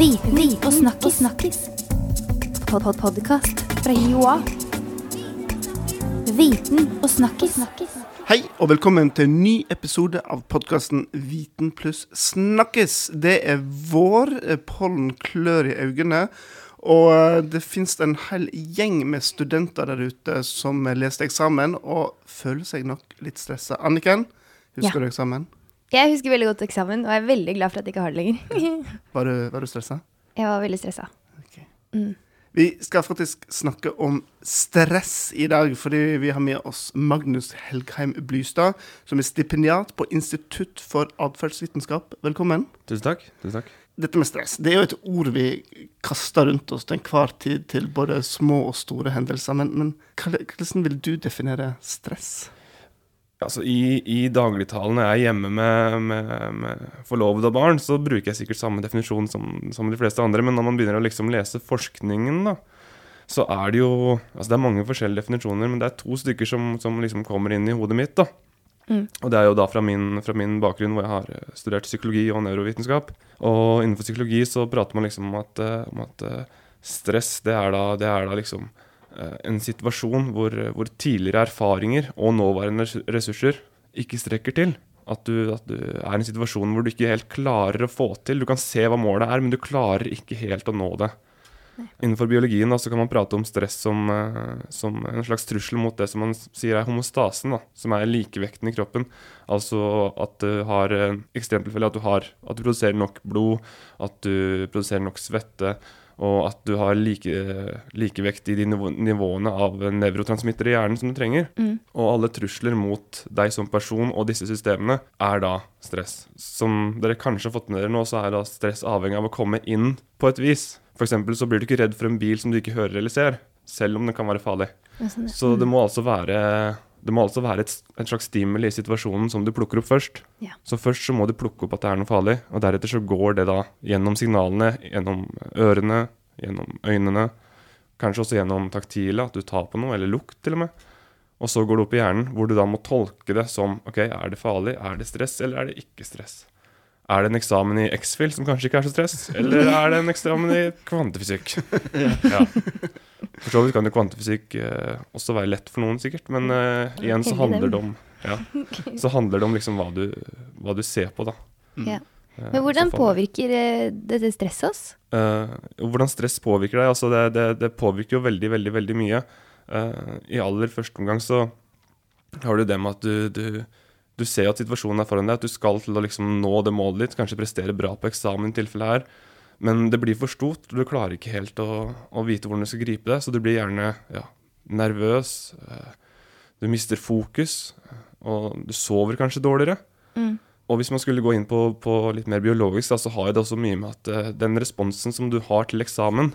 Viten og snakkis. snakkis. Pod -pod Podkast fra Joa. Viten og snakkis. Hei, og velkommen til en ny episode av podkasten Viten pluss snakkes. Det er vår. eh, Pollen klør i øynene. Og eh, det fins en hel gjeng med studenter der ute som leste eksamen og føler seg nok litt stressa. Anniken, husker Ja. du eksamen? Jeg husker veldig godt eksamen, og jeg er veldig glad for at jeg ikke har det lenger. Var du, var du stressa? Jeg var veldig stressa. Vi skal faktisk snakke om stress i dag, fordi vi har med oss Magnus Helgheim Blystad, som er stipendiat på Institutt for atferdsvitenskap. Velkommen. Tusen takk. Tusen takk. Dette med stress det er jo et ord vi kaster rundt oss til enhver tid til både små og store hendelser. Men, men hvordan vil du definere stress? Altså, I i dagligtalen når jeg er hjemme med, med, med forlovede og barn, så bruker jeg sikkert samme definisjon som, som de fleste andre, men når man begynner å liksom lese forskningen, da, så er det jo Altså det er mange forskjellige definisjoner, men det er to stykker som, som liksom kommer inn i hodet mitt. da. Og det er jo da fra min, fra min bakgrunn hvor jeg har eh, studert psykologi og neurovitenskap. Og innenfor psykologi så prater man liksom om at, eh, om at eh, stress, det er da, det er da liksom en situasjon hvor, hvor tidligere erfaringer og nåværende ressurser ikke strekker til. At du, at du er i en situasjon hvor du ikke helt klarer å få til. Du kan se hva målet er, men du klarer ikke helt å nå det. Innenfor biologien da, så kan man prate om stress som, eh, som en slags trussel mot det som man sier er homostasen, da, som er likevekten i kroppen. Altså at du har eh, ekstremtilfelle at du har at du produserer nok blod, at du produserer nok svette, og at du har like, likevekt i de nivåene av nevrotransmittere i hjernen som du trenger. Og alle trusler mot deg som person og disse systemene er da stress. Som dere kanskje har fått med dere nå, så er da stress avhengig av å komme inn på et vis. Eksempel så blir du ikke redd for en bil som du ikke hører eller ser, selv om den kan være farlig. Så det må altså være det må altså være et, en slags stimuli i situasjonen som du plukker opp først. Ja. Så først så må du plukke opp at det er noe farlig, og deretter så går det da gjennom signalene, gjennom ørene, gjennom øynene, kanskje også gjennom taktile, at du tar på noe, eller lukt til og med. Og så går det opp i hjernen, hvor du da må tolke det som ok, er det farlig, er det stress, eller er det ikke stress? Er det en eksamen i X-FIL som kanskje ikke er så stress, eller er det en eksamen i kvantefysikk? ja. For så vidt kan jo kvantefysikk eh, også være lett for noen, sikkert, men eh, igjen så handler det om ja, Så handler det om liksom hva du, hva du ser på, da. Ja. Eh, Men hvordan påvirker eh, dette stresset oss? Eh, hvordan stress påvirker deg? Altså det, det, det påvirker jo veldig, veldig veldig mye. Eh, I aller første omgang så har du det med at du, du, du ser at situasjonen er foran deg, at du skal til å liksom nå det målet ditt, kanskje prestere bra på eksamen i tilfellet her. Men det blir for stort, og du klarer ikke helt å, å vite hvordan du skal gripe det. Så du blir gjerne ja, nervøs, eh, du mister fokus, og du sover kanskje dårligere. Og hvis man skulle gå inn på, på litt mer biologisk, da, så har jo det også mye med at eh, den responsen som du har til eksamen,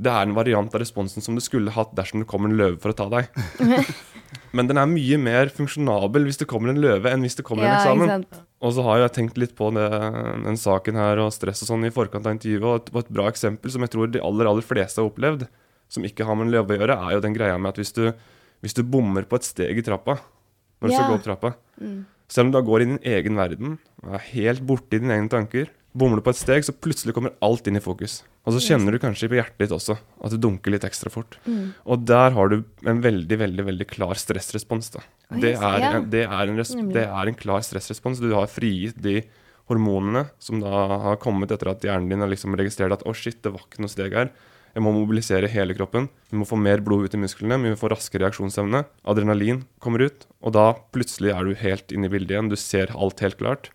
det er en variant av responsen som du skulle hatt dersom det kommer en løve for å ta deg. Men den er mye mer funksjonabel hvis det kommer en løve enn hvis det kommer en eksamen. Og så har jeg tenkt litt på det, den saken her og stress og sånn i forkant av intervjuet, og et, og et bra eksempel som jeg tror de aller, aller fleste har opplevd, som ikke har med en løve å gjøre, er jo den greia med at hvis du, hvis du bommer på et steg i trappa, når du Ja. skal gå opp trappa, selv om du da går i din egen verden, og er helt borte i dine egne tanker, bommer du på et steg, så plutselig kommer alt inn i fokus. Og så kjenner du kanskje på hjertet ditt også at det dunker litt ekstra fort. Og der har du en veldig, veldig veldig klar stressrespons. da. Det er, en, det, er en res det er en klar stressrespons. Du har frigitt de hormonene som da har kommet etter at hjernen din har liksom registrert at å shit, det var ikke noe steg her. Jeg må mobilisere hele kroppen. Vi må få mer blod ut i musklene. Vi må få raskere reaksjonsevne. Adrenalin kommer ut. Og da plutselig er du helt inne i bildet igjen. Du ser alt helt klart.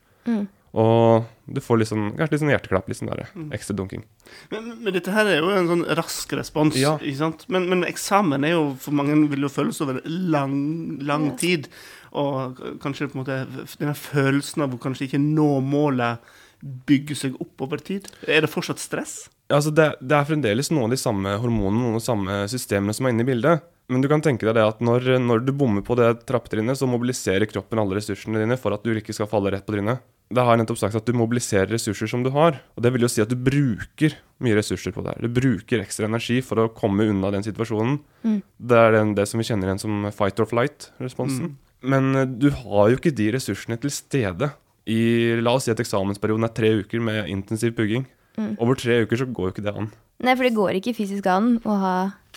Og du får litt sånn, kanskje litt sånn hjerteklapp. Litt sånn der, ekstra dunking. Men, men dette her er jo en sånn rask respons. Ja. Ikke sant? Men, men eksamen er jo for mange vil jo føles over lang, lang tid. Og kanskje på en måte denne følelsen av å kanskje ikke nå målet bygger seg opp over tid. Er det fortsatt stress? Ja, Altså det, det er fremdeles noen av de samme hormonene noen av de samme systemene som er inne i bildet. Men du kan tenke deg det at når, når du bommer på det trappetrinnet, så mobiliserer kroppen alle ressursene dine for at du ikke skal falle rett på trynet. Det har jeg nettopp sagt at du mobiliserer ressurser som du har. Og det vil jo si at du bruker mye ressurser på det her. Du bruker ekstra energi for å komme unna den situasjonen. Det er den, det som vi kjenner igjen som fight or flight-responsen. Men eh, du har jo ikke de ressursene til stede i La oss si at eksamensperioden er tre uker med intensiv pugging. Mm. Over tre uker så går jo ikke det an. Nei, for det går ikke fysisk an å ha,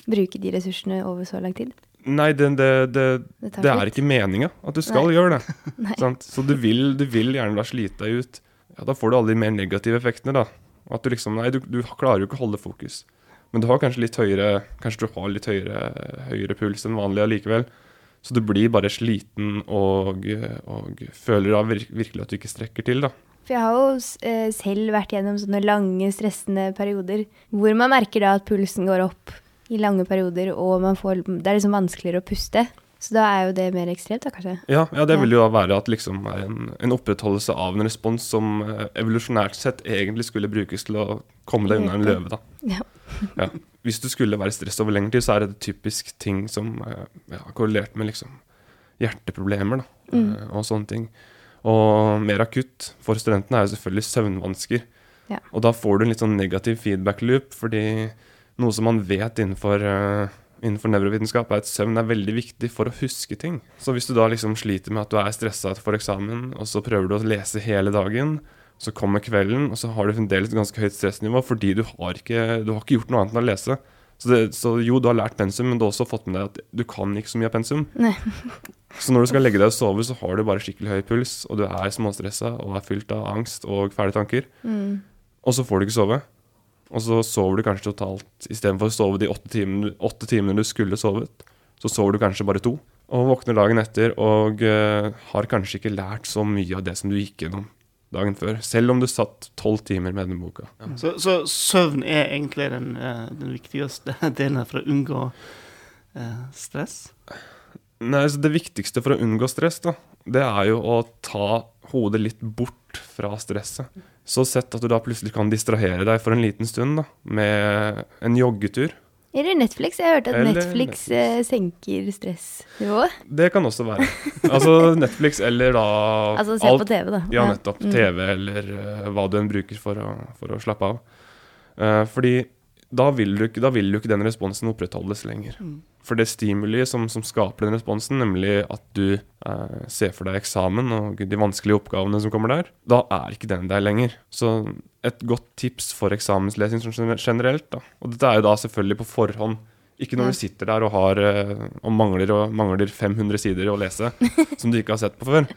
bruke de ressursene over så lang tid. Nei, det, det, det, Det er ikke meninga at du skal Nei. gjøre det. Sant? Så du vil, du vil gjerne da slite deg ut. Ja, Da får du alle de mer negative effektene, da. At du liksom Nei, du, du klarer jo ikke å holde fokus. Men du har kanskje litt høyere Kanskje du har litt høyere, høyere puls enn vanlig allikevel. Så du blir bare sliten og, og føler da vir virkelig at du ikke strekker til, da. For jeg har jo eh, selv vært gjennom sånne lange, stressende perioder hvor man merker da at pulsen går opp i lange perioder, og man får, det er liksom vanskeligere å puste. Så da er jo det mer ekstremt, da kanskje. Ja, ja det vil jo være at liksom er en, en opprettholdelse av en respons som eh, evolusjonært sett egentlig skulle brukes til å komme deg unna en løve, da. Ja. Ja. Hvis du skulle være stress over lengre tid, så er det typisk ting som eh, ja, korrelert med liksom hjerteproblemer da, Mm. eh, og sånne ting. Og mer akutt for studentene er jo selvfølgelig søvnvansker. Ja. Og da får du en litt sånn negativ feedback loop, fordi noe som man vet innenfor, eh, innenfor nevrovitenskap, er at søvn er veldig viktig for å huske ting. Så hvis du da liksom sliter med at du er stressa for eksamen, og så prøver du å lese hele dagen, så kommer kvelden, og så har du fremdeles ganske høyt stressnivå fordi du har ikke, du har ikke gjort noe annet enn å lese. Så, det, så jo, du har lært pensum, men du har også fått med deg at du kan ikke så mye av pensum. Så når du skal legge deg og sove, så har du bare skikkelig høy puls, og du er småstressa og er fylt av angst og fæle tanker. Mm. Og så får du ikke sove. Og så sover du kanskje totalt Istedenfor å sove de åtte timene, åtte timene du skulle sovet, så sover du kanskje bare to. Og våkner dagen etter og uh, har kanskje ikke lært så mye av det som du gikk gjennom dagen før. Selv om du satt tolv timer med denne boka. Så, så søvn er egentlig den, eh, den viktigste delen for å unngå uh, stress? Nei, så Det viktigste for å unngå stress, da, det er jo å ta hodet litt bort fra stresset. Så sett at du da plutselig kan distrahere deg for en liten stund da, med en joggetur. Eller Netflix. Jeg har hørt at Eller Netflix Netflix, senker stressnivået. Det kan også være. Altså Netflix eller da Altså se på TV, da. Ja, nettopp. Mm. TV eller uh, hva du enn bruker for å, for å slappe av. Uh, fordi da vil, du, da vil jo ikke den responsen opprettholdes lenger. Mm. For det stimuliet som, som skaper den responsen, nemlig at du eh, ser for deg eksamen og de vanskelige oppgavene som kommer der, da er ikke den der lenger. Så et godt tips for eksamenslesing generelt, da. Og dette er jo da selvfølgelig på forhånd. Ikke når du sitter der og, har, eh, og, mangler, og mangler 500 sider å lese som du ikke har sett på før.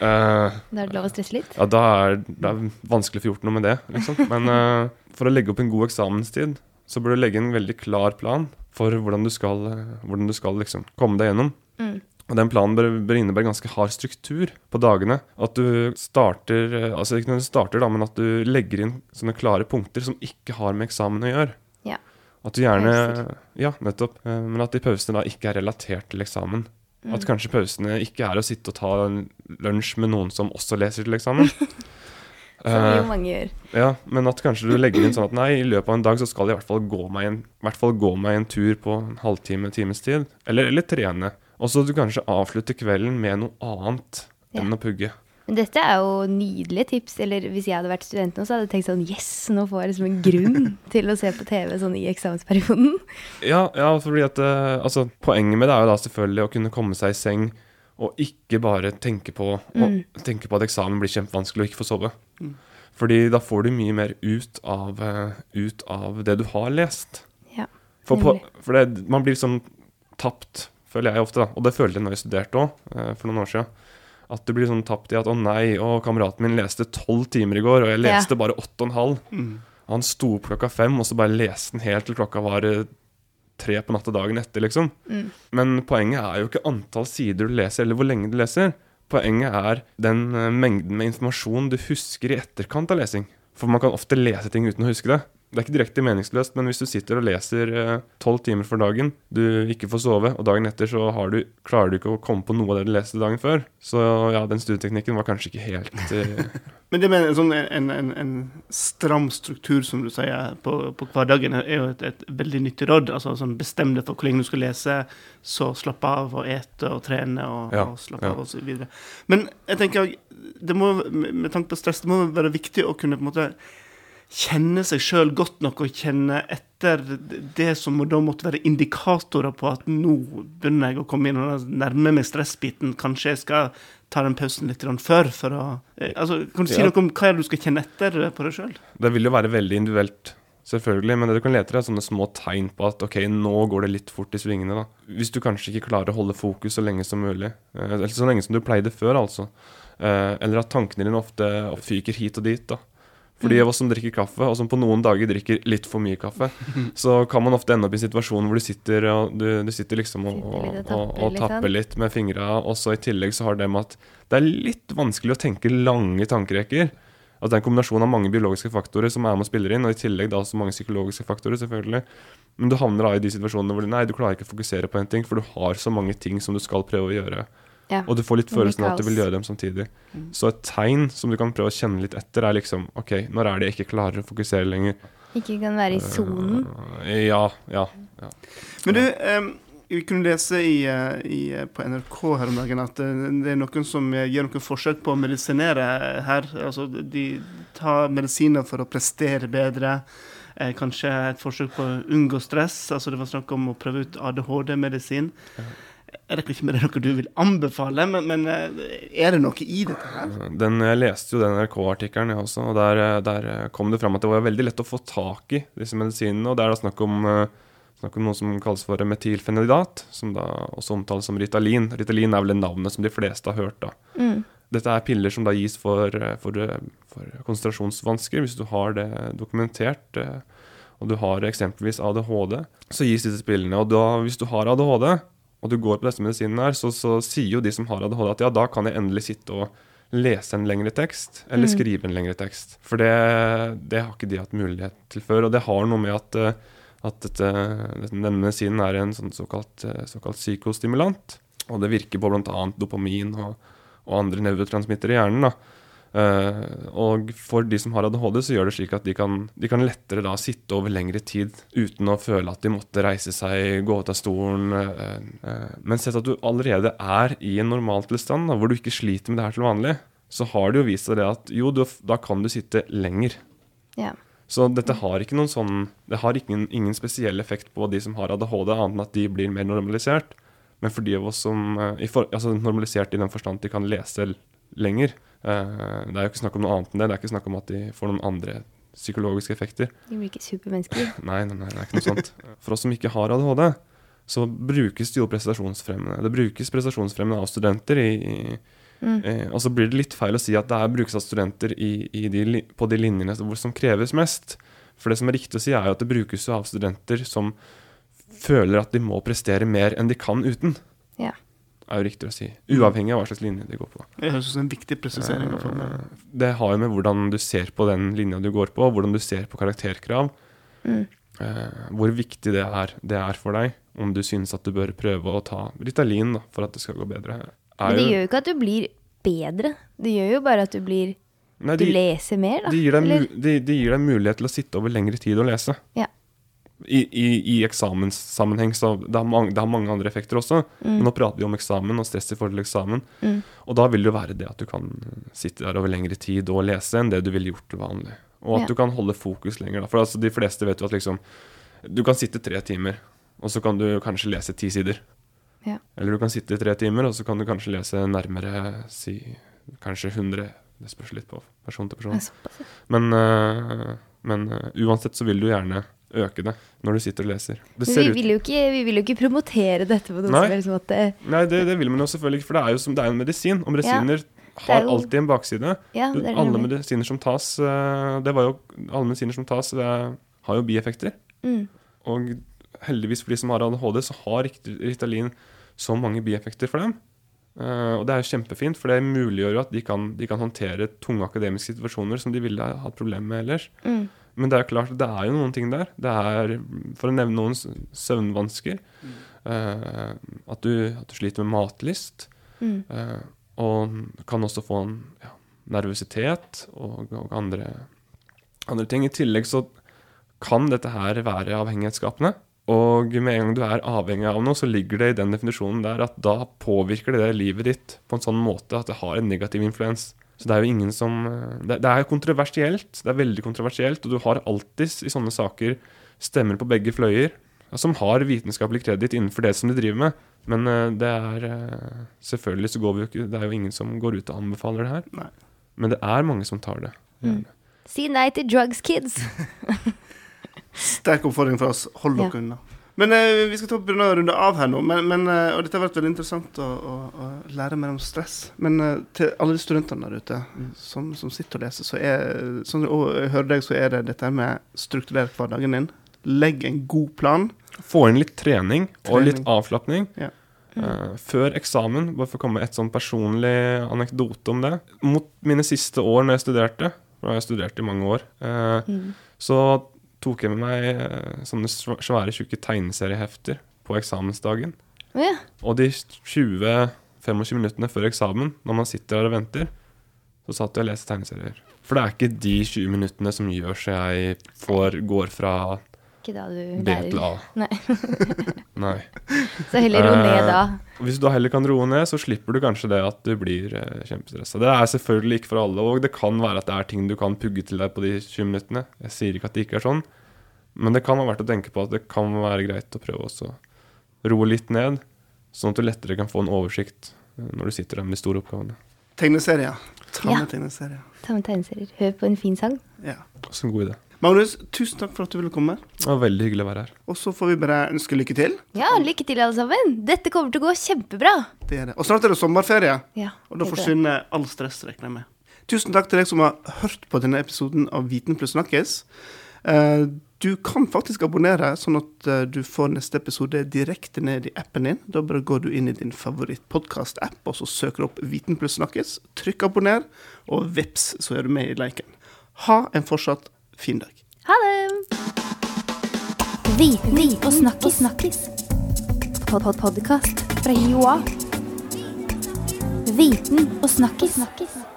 Uh, Da er det lov å stresse litt. ja, da er det er vanskelig å få gjort noe med det, liksom. Men uh, for å legge opp en god eksamenstid, så bør du legge en veldig klar plan for hvordan du skal, hvordan du skal liksom komme deg gjennom. Mm. Og den planen bør, bør innebære ganske hard struktur på dagene. At du starter eh, Altså ikke når du starter, da, men at du legger inn sånne klare punkter som ikke har med eksamen å gjøre. Ja. At du gjerne Pauser. Ja, nettopp. Eh, Men at de pausene da ikke er relatert til eksamen. Mm. At kanskje pausene ikke er å sitte og ta en lunsj med noen som også leser til eksamen. Som jo Eh, mange gjør. ja, men at kanskje du legger inn sånn at nei, i løpet av en dag så skal jeg i hvert fall gå meg en, i hvert fall gå meg en tur på en halvtime, times tid. Eller, eller trene. Og så du kanskje avslutter kvelden med noe annet enn å pugge. Men dette er jo nydelige tips. Eller hvis jeg hadde vært student nå, så hadde jeg tenkt sånn Yes, nå får jeg liksom en grunn til å se på TV sånn i eksamensperioden. Ja, ja fordi at eh, Altså, poenget med det er jo da selvfølgelig å kunne komme seg i seng og ikke bare tenke på, og, tenke på at eksamen blir kjempevanskelig og ikke få sove. Mm. Fordi da får du mye mer ut av, eh, ut av det du har lest. Ja, For, på, for det, man blir sånn tapt, føler jeg ofte, da. Og det følte jeg når jeg studerte òg, for noen år siden. At du blir sånn tapt i at 'å nei, å, kameraten min leste tolv timer i går', og jeg Ja. leste bare åtte og en halv. Mm. Han sto opp klokka fem, og så bare leste han helt til klokka var eh, tre på natta dagen etter, liksom. Mm. Men poenget er jo ikke antall sider du leser, eller hvor lenge du leser. Poenget er den eh, mengden med informasjon du husker i etterkant av lesing. For man kan ofte lese ting uten å huske det. Det er ikke direkte meningsløst, men hvis du sitter og leser tolv timer for dagen, du ikke får sove, og dagen etter så har du, klarer du ikke å komme på noe av det du leste dagen før, så ja, den studieteknikken var kanskje ikke helt eh, Men det med en, sånn, en, en, en stram struktur, som du sier, på, på hverdagen, er jo et, et veldig nyttig råd. Altså sånn Bestem deg for hvor lenge du skal lese, så slapp av og ete og trene og, Ja, og slappe ja. av og så videre. Men jeg tenker det må, med tanke på stress, det må være viktig å kunne på en måte kjenne seg sjøl godt nok og kjenne etter det som da måtte være indikatorer på at nå begynner jeg å komme inn og nærme meg stressbiten. Kanskje jeg skal ta den pausen litt før? For å, eh, altså, kan du si Ja. noe om hva er det du skal kjenne etter på deg sjøl? Det vil jo være veldig individuelt, selvfølgelig, men det du kan lete etter, er sånne små tegn på at ok, nå går det litt fort i svingene. da. Hvis du kanskje ikke klarer å holde fokus så lenge som mulig, eh, eller så lenge som du pleide før, altså. Eh, eller at tankene dine ofte fyker hit og dit. da. For de av oss som drikker kaffe, og som på noen dager drikker litt for mye kaffe, så kan man ofte ende opp i en situasjon hvor du sitter, og du, du sitter liksom og, og, og og, tapper litt, med fingra, og så i tillegg så har det med at det er litt vanskelig å tenke lange tankerekker. At det er en kombinasjon av mange biologiske faktorer som er med og spiller inn, og i tillegg da så mange psykologiske faktorer, selvfølgelig. Men du havner da i de situasjonene hvor du, nei, du klarer ikke å fokusere på en ting, for du har så mange ting som du skal prøve å gjøre. Ja. Og du får litt følelsen av at du vil gjøre dem samtidig. Så et tegn som du kan prøve å kjenne litt etter, er liksom OK, når er det jeg ikke klarer å fokusere lenger? Ikke kan være i sonen. Uh, Ja, ja. ja. Men du, um, vi kunne lese i, eh, i, eh, på NRK her om dagen at eh, det er noen som eh, gjør noen forsøk på å medisinere her. Altså, de tar medisiner for å prestere bedre. Eh, kanskje et forsøk på å unngå stress. Altså, det var snakk om å prøve ut ADHD-medisin. Jeg vet ikke om det er noe du vil anbefale, men, men eh, er det noe i dette her? Den, jeg leste jo den NRK-artikkelen, jeg også, og der, eh, der eh, kom det fram at det var veldig lett å få tak i disse medisinene. Og det er da snakk om, snakk om noe som kalles for metilfenidat, som da også omtales som Ritalin. Ritalin er vel det navnet som de fleste har hørt, da. Mm. Dette er piller som da gis for, for, for konsentrasjonsvansker, hvis du har det dokumentert. Og du har eksempelvis ADHD, så gis disse pillene. Og da, hvis du har ADHD, og du går på disse medisinene her, så, så sier jo de som har ADHD at ja, da kan jeg endelig sitte og lese en lengre tekst, eller Mm. skrive en lengre tekst. For det, det har ikke de hatt mulighet til før. Og det har noe med at, eh, at dette, denne medisinen er en sånn såkalt, eh, såkalt psykostimulant. Og det virker på bl.a. dopamin og, og andre nevrotransmittere i hjernen. da. Eh, og for de som har ADHD, så gjør det slik at de kan, de kan lettere da sitte over lengre tid uten å føle at de måtte reise seg, gå ut av stolen. eh, eh. Men sett at du allerede er i en normaltilstand, da, hvor du ikke sliter med det her til vanlig, så har det jo vist seg det at jo, da kan du sitte lenger. Ja. Så dette har ikke noen sånn Det har ingen, ingen spesiell effekt på de som har ADHD, annet enn at de blir mer normalisert. Men for de av oss som for, altså Normalisert i den forstand de kan lese lenger. Eh, det er jo ikke snakk om noe annet enn det. Det er ikke snakk om at de får noen andre psykologiske effekter. De blir ikke supermennesker. Nei, nei, nei, det er ikke noe sånt. For oss som ikke har ADHD, så brukes det jo prestasjonsfremmende. Det brukes prestasjonsfremmende av studenter i, i Mm. Eh, og så blir det litt feil å si at det er brukes av studenter i, i de, på de linjene som, som kreves mest. For det som er riktig å si, er jo at det brukes av studenter som føler at de må prestere mer enn de kan uten. Ja. Er jo riktig å si. Uavhengig av hva slags linje de går på. Det høres ut som en viktig presisering. å få med. Eh, Det har jo med hvordan du ser på den linja du går på, hvordan du ser på karakterkrav. Mm. Uh, hvor viktig det er, det er for deg. Om du synes at du bør prøve å ta Ritalin da, for at det skal gå bedre. Er Men det jo- gjør jo ikke at du blir bedre. Det gjør jo bare at du blir Nei, Du leser mer, da. De gir, deg, de, de gir deg mulighet til å sitte over lengre tid og lese. Ja. I, i, i eksamenssammenheng, så det har, mange, det har mange andre effekter også. Men nå prater vi om eksamen og stress i forhold til eksamen. Mm. Og da vil det jo være det at du kan sitte der over lengre tid og lese enn det du ville gjort til vanlig. Og at Ja. du kan holde fokus lenger. Da. For altså, de fleste vet jo at liksom Du kan sitte tre timer, og så kan du kanskje lese ti sider. Ja. Eller du kan sitte i tre timer, og så kan du kanskje lese nærmere si kanskje 100 Det spørs litt på person til person. Men, øh, men øh, uansett så vil du gjerne øke det når du sitter og leser. Det ser vi vil, jo ikke, vi vil jo ikke promotere dette på noen Nei. som helst måte. Nei, det, det vil man jo selvfølgelig ikke, for det er jo som, det er en medisin. Og medisiner har jo- alltid en bakside. Ja, det er alle medisiner som tas øh, Det var jo Alle medisiner som tas, det har jo bieffekter. Mm. Og heldigvis for de som har ADHD, så har Ritalin så mange bieffekter for dem. Uh, og det er jo kjempefint, for det muliggjør jo at de kan, de kan håndtere tunge akademiske situasjoner som de ville ha hatt problemer med ellers. Mm. Men det er klart, det er jo noen ting der. Det er, for å nevne noen, søvnvansker. søvnvansker. eh, at, du, at du sliter med matlyst. Mm. eh, og kan også få en ja, nervøsitet og, og andre, andre ting. I tillegg så kan dette her være avhengighetsskapende. Og med en gang du er avhengig av noe, så ligger det i den definisjonen der at da påvirker det livet ditt på en sånn måte at det har en negativ influens. Så det er jo ingen som eh, Det, det er kontroversielt. Det er veldig kontroversielt, og du har alltid i sånne saker stemmer på begge fløyer. som har vitenskapelig kreditt innenfor det som de driver med. Men eh, det er eh, Selvfølgelig så går vi jo ikke Det er jo ingen som går ut og anbefaler det her. Nei. Men det er mange som tar det. Mm. Si nei til drugs, kids. Sterk oppfordring fra oss. Hold dere Ja. unna. Men eh, vi skal ta begynne å runde av her nå. Men, men, eh, og dette har vært veldig interessant å, å, å lære mer om stress. Men eh, til alle de studentene der ute som, som sitter og leser, så er sånn, og jeg hører deg, så er det dette med strukturer hverdagen din. Legg en god plan. Få inn litt trening, og litt Trening. avslapning. Ja. Uh, før eksamen, bare for å komme med et sånn personlig anekdote om det. Mot mine siste år når jeg studerte, for nå har jeg studert i mange år, uh, Mm. så tok jeg med meg eh, sånne svære, tjukke tegneseriehefter på eksamensdagen. Ja. Og de 20-25 minuttene før eksamen, når man sitter der og venter, så satt jeg og leste tegneserier. For det er ikke de 20 minuttene som gjør så jeg får, går fra Ikke da du B til A. Nei. Nei. Så heller ro ned da. Hvis du heller kan roe ned, så slipper du kanskje det at du blir eh, kjempestressa. Det er selvfølgelig ikke for alle, og det kan være at det er ting du kan pugge til deg på de 20 minuttene. Jeg sier ikke at det ikke er sånn, men det kan være verdt å tenke på at det kan være greit å prøve også å roe litt ned, sånn at du lettere kan få en oversikt eh, når du sitter der med de store oppgavene. Tegneserier. Ta Ja. med tegneserier. Ta med tegneserier. Hør på en fin sang. Ja. Også en god idé. Magnus, tusen takk for at du ville komme. Det var veldig hyggelig å være her. Og så får vi bare ønske lykke til. Ja, lykke til, alle sammen. Dette kommer til å gå kjempebra. Det er det. Og snart er det sommerferie. Ja, Og da forsvinner all stress, regner jeg med. Tusen takk til deg som har hørt på denne episoden av Viten pluss snakkes. Eh, Du kan faktisk abonnere, sånn at eh, du får neste episode direkte ned i appen din. Da bare går du inn i din favoritt-podkast-app, og så søker du opp Viten pluss snakkes. Trykk abonner, og vips, så er du med i leken. Ha en fortsatt fin dag. Ha det! Viten og snakkis. snakkis. Pod -pod Podkast fra Joa. Viten og snakkis. snakkis.